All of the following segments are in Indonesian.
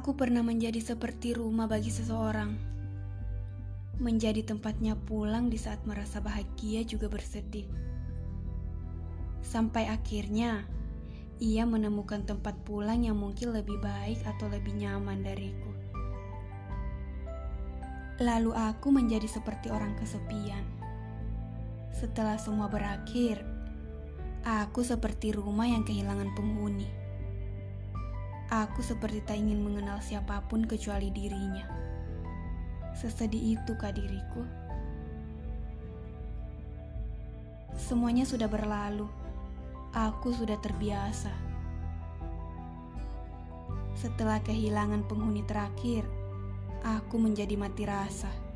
Aku pernah menjadi seperti rumah bagi seseorang. Menjadi tempatnya pulang di saat merasa bahagia juga bersedih. Sampai akhirnya, ia menemukan tempat pulang yang mungkin lebih baik atau lebih nyaman dariku. Lalu aku menjadi seperti orang kesepian. Setelah semua berakhir, aku seperti rumah yang kehilangan penghuni. Aku seperti tak ingin mengenal siapa pun kecuali dirinya. Sesedih itu kah diriku? Semuanya sudah berlalu. Aku sudah terbiasa. Setelah kehilangan penghuni terakhir, aku menjadi mati rasa.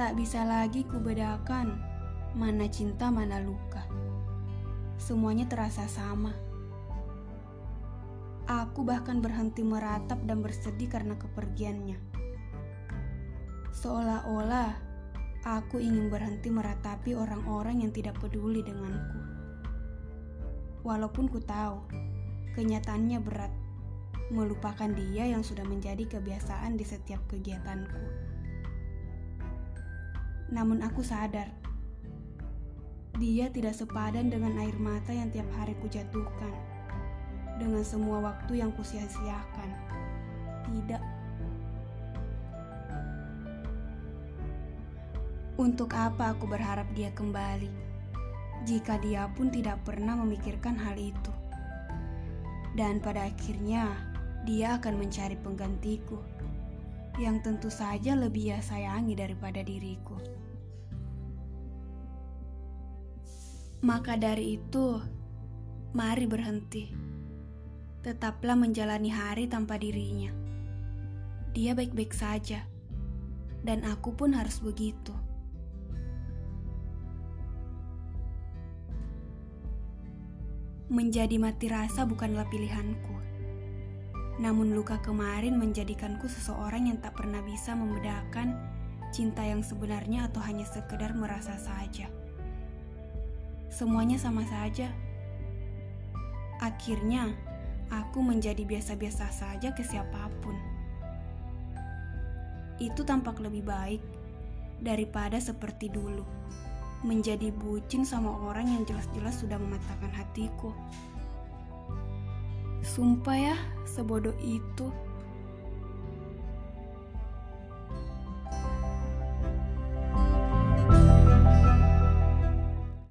Tak bisa lagi kubedakan mana cinta, mana luka. Semuanya terasa sama. Aku bahkan berhenti meratap dan bersedih karena kepergiannya. Seolah-olah aku ingin berhenti meratapi orang-orang yang tidak peduli denganku. Walaupun ku tahu kenyataannya berat, melupakan dia yang sudah menjadi kebiasaan di setiap kegiatanku. Namun aku sadar, dia tidak sepadan dengan air mata yang tiap hari kujatuhkan dengan semua waktu yang kusia-siakan. Tidak. Untuk apa aku berharap dia kembali jika dia pun tidak pernah memikirkan hal itu? Dan pada akhirnya, dia akan mencari penggantiku yang tentu saja lebih ia sayangi daripada diriku. Maka dari itu, mari berhenti tetaplah menjalani hari tanpa dirinya. Dia baik-baik saja, dan aku pun harus begitu. Menjadi mati rasa bukanlah pilihanku. Namun luka kemarin menjadikanku seseorang yang tak pernah bisa membedakan cinta yang sebenarnya atau hanya sekedar merasa saja. Semuanya sama saja. Akhirnya, aku menjadi biasa-biasa saja ke siapa pun. Itu tampak lebih baik daripada seperti dulu, menjadi bucin sama orang yang jelas-jelas sudah mematahkan hatiku. Sumpah ya, sebodoh itu.